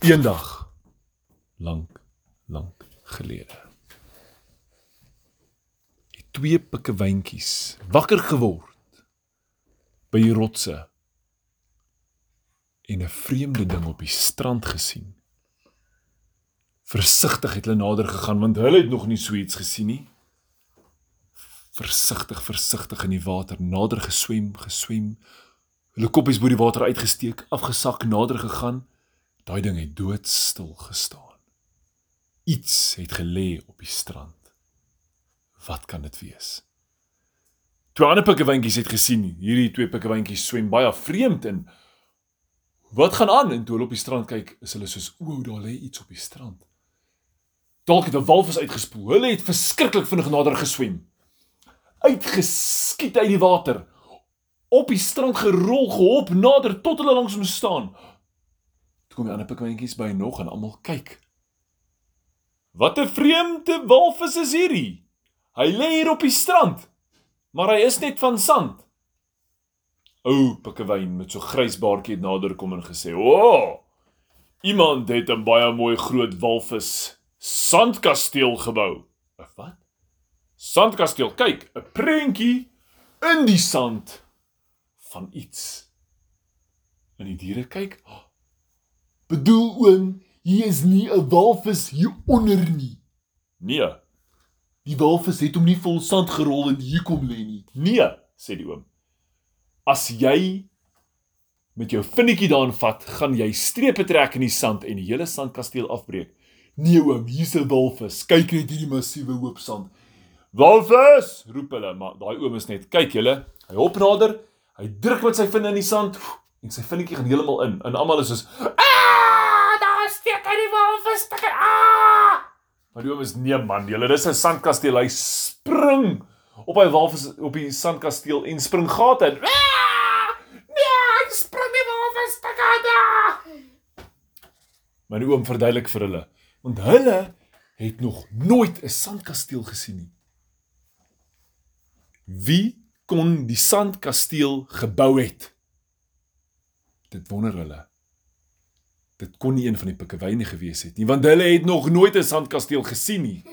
Eendag lank lank gelede. Het twee pikkewyntjies wakker geword by die rotse en 'n vreemde ding op die strand gesien. Versigtig het hulle nader gegaan want hulle het nog nie so iets gesien nie. Versigtig, versigtig in die water nader geswem, geswem. Hulle koppies bo die water uitgesteek, afgesak, nader gegaan. Daai ding het doodstil gestaan. Iets het gelê op die strand. Wat kan dit wees? Twee ander pikkewyntjies het gesien hierdie twee pikkewyntjies swem baie vreemd in. Wat gaan aan? En toe hulle op die strand kyk, is hulle soos, "O, daar lê iets op die strand." Dalk het 'n walvis uitgespoel. Hulle het verskriklik vinnig nader geswem. Uitgeskiet uit die water. Op die strand gerol, gehop nader tot hulle langs hom staan. Kom die ander pikkewyntjies by nog en almal kyk. Wat 'n vreemde walvis is hierdie? Hy lê hier op die strand, maar hy is net van sand. Ou pikkewyn met so grys baardjie het nader kom en gesê: "O! Oh, iemand het 'n baie mooi groot walvis sandkasteel gebou." "'n Wat?" "Sandkasteel. Kyk, 'n prentjie in die sand van iets." En die diere kyk: oh, "Bedoel oom, Hier is nie 'n walvis hier onder nie. Nee. Die walvis het hom nie vol sand gerol en hier kom lê nie. Nee, sê die oom. As jy met jou vinnetjie daarin vat, gaan jy strepe trek in die sand en die hele sandkasteel afbreek. Nee oom, hier's 'n walvis. Kyk net hierdie massiewe hoop sand. Walvis, roep hulle, maar daai oom is net, kyk julle, hy hop nader, hy druk met sy vinne in die sand en sy vinnetjie gaan heeltemal in en almal is soos stikker. Ah! Maar die oom is nee man, julle dis 'n sandkasteel. Hy spring op hy walvis op die sandkasteel en spring gate in. Nee, hy spring die walvis stikker daar. Maar die oom verduidelik vir hulle, want hulle het nog nooit 'n sandkasteel gesien nie. Wie kon die sandkasteel gebou het? Dit wonder hulle dit kon nie een van die pikkewyne gewees het nie want hulle het nog nooit 'n sandkasteel gesien nie.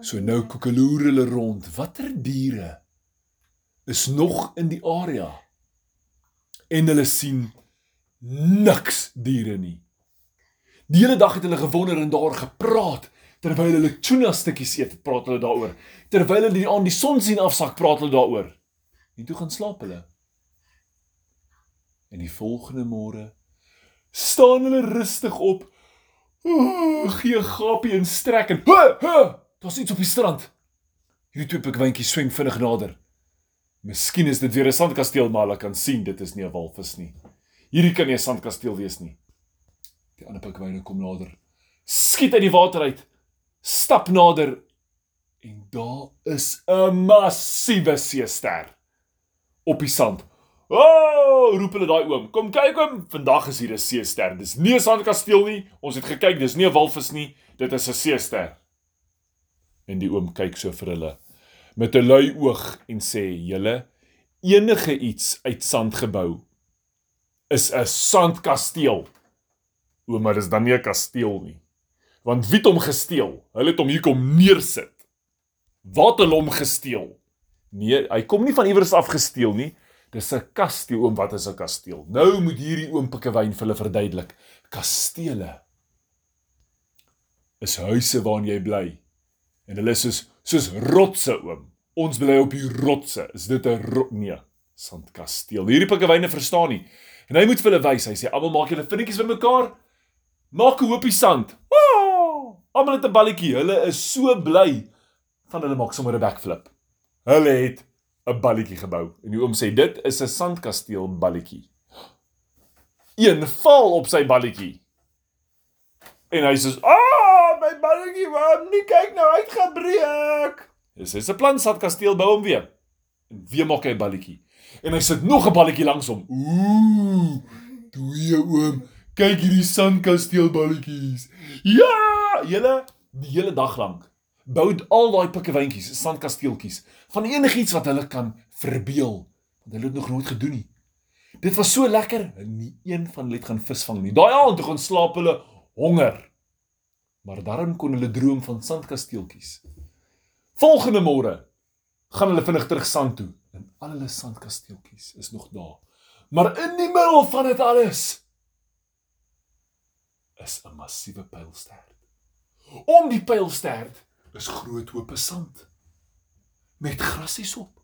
So nou koekeloer hulle rond. Watter diere is nog in die area? En hulle sien niks diere nie. Die hele dag het hulle gewonder en daar gepraat terwyl hulle tuna stukkies eet, praat hulle daaroor. Terwyl hulle aan die son sien afsak, praat hulle daaroor. En toe gaan slaap hulle. En die volgende môre staan hulle rustig op. Oh, gee 'n gapie en strek en ha, ha, daar's iets op die strand. Hierdie twee pikwyntjies swem vinnig nader. Miskien is dit weer 'n sandkasteel, maar hulle kan sien dit is nie 'n walvis nie. Hierdie kan nie 'n sandkasteel wees nie. Die ander pikwyne kom nader. Skiet uit die water uit. Stap nader en daar is 'n massiewe seester op die sand. O, oh, roep hulle daai oom. Kom kyk oom, vandag is hier 'n seester. Dis nie 'n sandkasteel nie. Ons het gekyk, dis nie 'n walvis nie. Dit is 'n seester. En die oom kyk so vir hulle met 'n lui oog en sê: "Julle enige iets uit sand gebou is 'n sandkasteel." Oom, maar dis dan nie 'n kasteel nie. Want wie het hom gesteel? Hulle het hom hier kom neersit. Wat het hom gesteel? Nee, hy kom nie van iewers af gesteel nie. Dis 'n kasteel, oom, wat is 'n kasteel? Nou moet hierdie oom Pikkewyn vir hulle verduidelik. Kastele is huise waarin jy bly. En hulle is soos soos rotse, oom. Ons bly op die rotse. Is dit 'n rot nee, sandkasteel. Hierdie Pikkewyne verstaan nie. En hy moet vir hulle wys. Hy sê almal maak julle vinnetjies bymekaar. Maak 'n hoopie sand. Oh! Almal het 'n balletjie. Hulle is so bly van hulle maak sommer 'n backflip. Hulle het 'n balletjie gebou. En die oom sê dit is 'n sandkasteel balletjie. Een val op sy balletjie. En hy sê: "Ah, oh, my balletjie, waarom nie kyk nou uitgebreek?" Dis is 'n plan sandkasteel bou hom weer. En weer maak hy 'n balletjie. En hy sit nog 'n balletjie langs hom. Ooh, twee oom, kyk hierdie sandkasteel balletjies. Ja, julle die hele dag lank bou al daai pikkewyntjies, sandkasteeltjies van enigiets wat hulle kan verbeel, want hulle het nog nooit gedoen nie. Dit was so lekker, nie een van hulle het gaan visvang nie. Daai aand toe gaan slaap hulle honger. Maar daarom kon hulle droom van sandkasteeltjies. Volgende môre gaan hulle vinnig terug sand toe en al hulle sandkasteeltjies is nog daar. Maar in die middel van dit alles is 'n massiewe pylstert. Om die pylstert is groot hope sand met grasies op.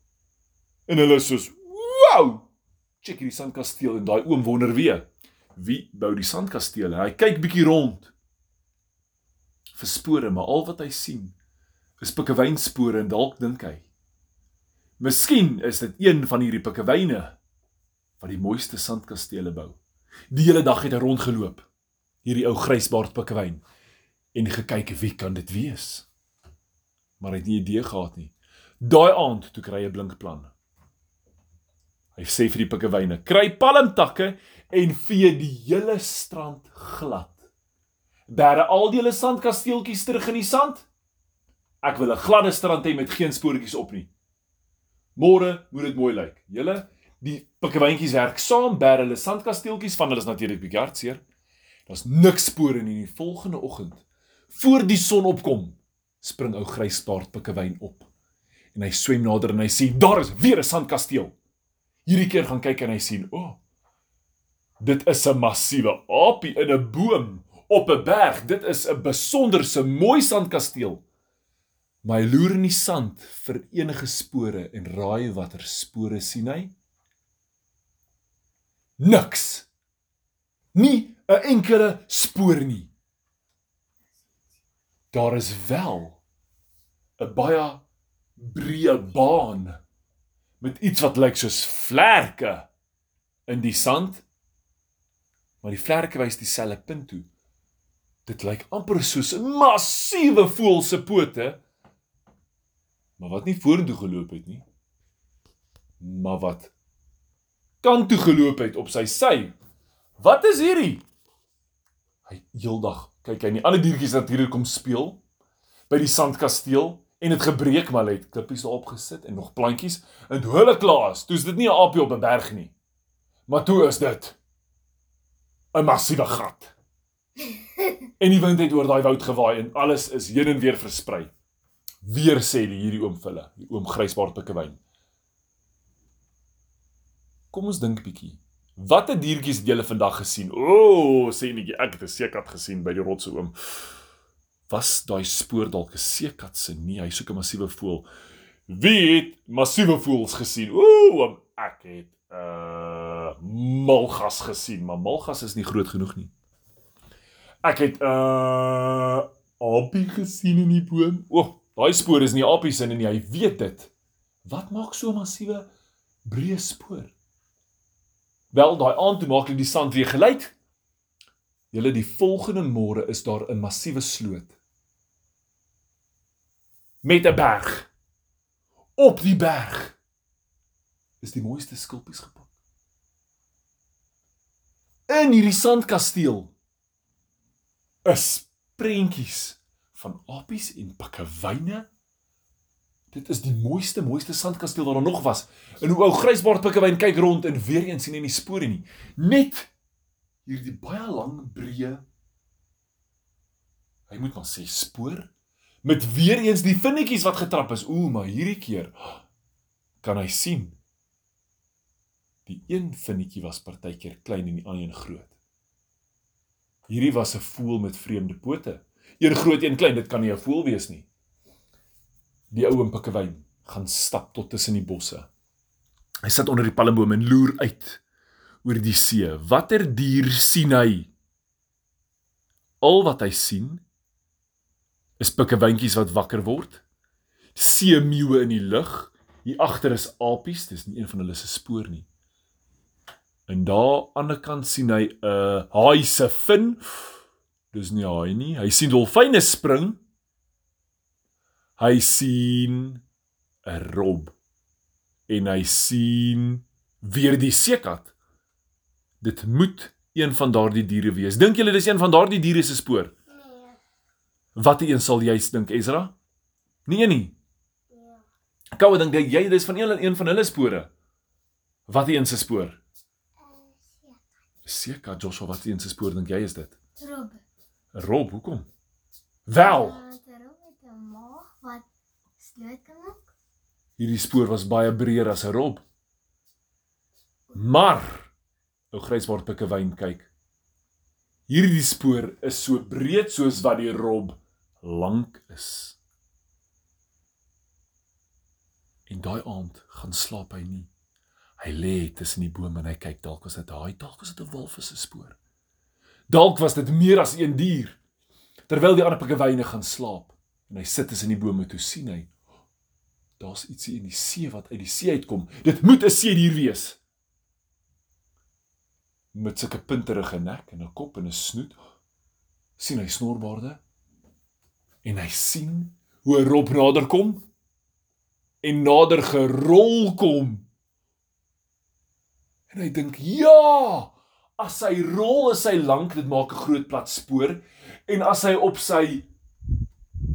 En hulle is soos, "Wow! Check hierdie sandkasteel en daai oom wonder weer, wie bou die sandkasteel?" Hy kyk bietjie rond vir spore, maar al wat hy sien is pikkewynspore en dalk dink hy, "Miskien is dit een van hierdie pikkewyne wat die mooiste sandkastele bou." Die hele dag het hy rondgeloop, hierdie ou grysbaard pikkewyn, en gekyk wie kan dit wees. Maar hy het nie idee gehad nie. Daai aand toe kry hy 'n blink plan. Hy sê vir die pikkewyne: "Kry palmtakke en vee die hele strand glad. Bære al die hele sandkasteeltjies terug in die sand. Ek wil 'n gladde strand hê met geen spoortjies op nie. Môre moet dit mooi lyk. Julle, die pikkewyntjies werk saam, bære hulle sandkasteeltjies van hulle is natuurlik bietjie hartseer. Daar's niks spore nie die volgende oggend. Voor die son opkom, spring ou gryspaard pikkewyn op. En hy swem nader en hy sien daar is weer 'n sandkasteel. Hierdie keer gaan kyk en hy sien, o. Oh, dit is 'n massiewe aapie in 'n boom op 'n berg. Dit is 'n besonderse mooi sandkasteel. Maar hy loer in die sand vir enige spore en raai watter spore sien hy? Niks. Nie 'n enkele spoor nie. Daar is wel 'n baie breë baan met iets wat lyk soos vlerke in die sand. Maar die vlerke wys dieselfde punt toe. Dit lyk amper soos 'n massiewe voël se pote. Maar wat nie vorentoe geloop het nie. Maar wat kant toe geloop het op sy sy. Wat is hierdie? Hy heeldag kyk hy nie ander diertjies wat hier kom speel by die sandkasteel en dit gebreek maar het klippies daarop gesit en nog plantjies en toe hulle klaar is, toe is dit nie 'n aapie op 'n berg nie. Maar toe is dit 'n massiewe gat. En die wind het oor daai woud gewaai en alles is heen en weer versprei. Weer sê die hierdie oom Ville, die oom Grysbaard Pikkewyn. Kom ons dink bietjie. Watter diertjies het julle vandag gesien? O, oh, sê netjie, ek het 'n seekat gesien by die rotse oom. Was daai spoor dalk 'n seekat se? Nee, hy soek 'n massiewe voël. Wie het massiewe voëls gesien? O, oom, ek het 'n uh, malgas gesien, maar malgas is nie groot genoeg nie. Ek het 'n uh, aapie gesien in die boom. O, oh, daai spoor is nie apies in nie, hy weet dit. Wat maak so 'n massiewe breë spoor? Wel daai aand toe maak hulle die sand weer gelyk. Julle die volgende môre is daar 'n massiewe sloot. Met 'n berg. Op die berg is die mooiste skulpies gepak. In hierdie sandkasteel is prentjies van apies en pikkewyne Dit is die mooiste mooiste sandkasteel wat daar nog was. En hoe ou grysbaard pikkewyn kyk rond en weer eens sien hy nie spore nie. Net hierdie baie lang breë Hy moet maar sê spoor met weer eens die vinnetjies wat getrap is. Ooh, maar hierdie keer kan hy sien. Die een vinnetjie was partykeer klein en die ander een groot. Hierdie was 'n voël met vreemde pote. Een groot, een klein, dit kan nie 'n voël wees nie die ou pikkewyn gaan stap tot tussen die bosse. Hy sit onder die palmbome en loer uit oor die see. Watter dier sien hy? Al wat hy sien is pikkewyntjies wat wakker word. Seemeeue in die lug. Hier agter is apies, dis nie een van hulle se spoor nie. En daar aan die ander kant sien hy 'n uh, haai se fin. Dis nie haai nie. Hy sien dolfyne spring hy sien 'n rob en hy sien weer die seekat. Dit moet een van daardie diere wees. Dink julle dis een van daardie diere se spoor? Watter een sal jy dink, Ezra? Nee nie. Ja. Kou dink jy dis van een een van hulle spore? Watter een se spoor? Seker Joshua wat een se spoor dink jy is dit? Rob. Rob, hoekom? Wel, maak. hierdie spoor was baie breër as 'n rob. Maar ou grysbaard pikkewyn kyk. Hierdie spoor is so breed soos wat die rob lank is. En daai aand gaan slaap hy nie. Hy lê tussen die bome en hy kyk dalk was dit daai dalk was dit 'n walvis se spoor. Dalk was dit meer as een dier. Terwyl die ander pikkewyne gaan slaap en hy sit tussen die bome toe sien hy daar's ietsie in die see wat uit die see uitkom. Dit moet 'n seedier wees. Met sulke punterige nek en 'n kop en 'n snoet sien hy snorbaarde en hy sien hoe rob nader kom en nader gerol kom. En hy dink, "Ja, as hy rol is hy lank, dit maak 'n groot plat spoor en as hy op sy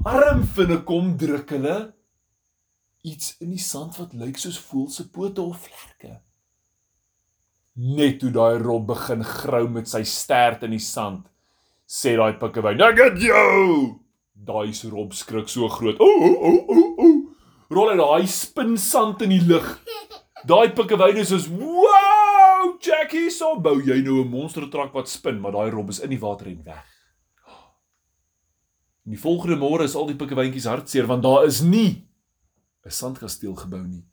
armvinne kom, druk hulle iets in die sand wat lyk soos voël se pote of vlerke. Net toe daai rob begin grou met sy stert in die sand, sê daai pikkewyn, "Ek het jou!" Daai se rob skrik so groot. O, o, o, o. Rol hy daai spin sand in die lug. Daai pikkewyn is soos, "Wow, Jackie, so bou jy nou 'n monstertrak wat spin, maar daai rob is in die water en weg." En die volgende môre is al die pikkewyntjies hartseer want daar is nie 'n sandkasteel gebou nie.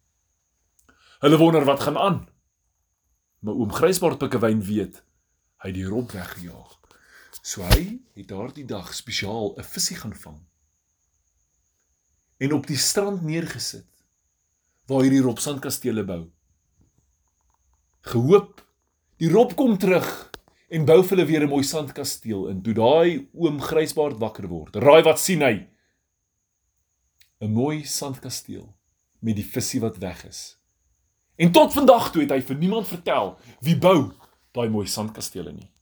Hulle wonder wat gaan aan. Maar oom Grysbaard Pikkewyn weet hy het die rob weggejaag. So hy het daardie dag spesiaal 'n visie gaan vang. En op die strand neergesit waar hierdie rob sandkastele bou. Gehoop die rob kom terug en bou vir hulle weer 'n mooi sandkasteel in. Toe daai oom Grysbaard wakker word, raai wat sien hy? 'n mooi sandkasteel met die visie wat weg is. En tot vandag toe het hy vir niemand vertel wie bou daai mooi sandkastele nie.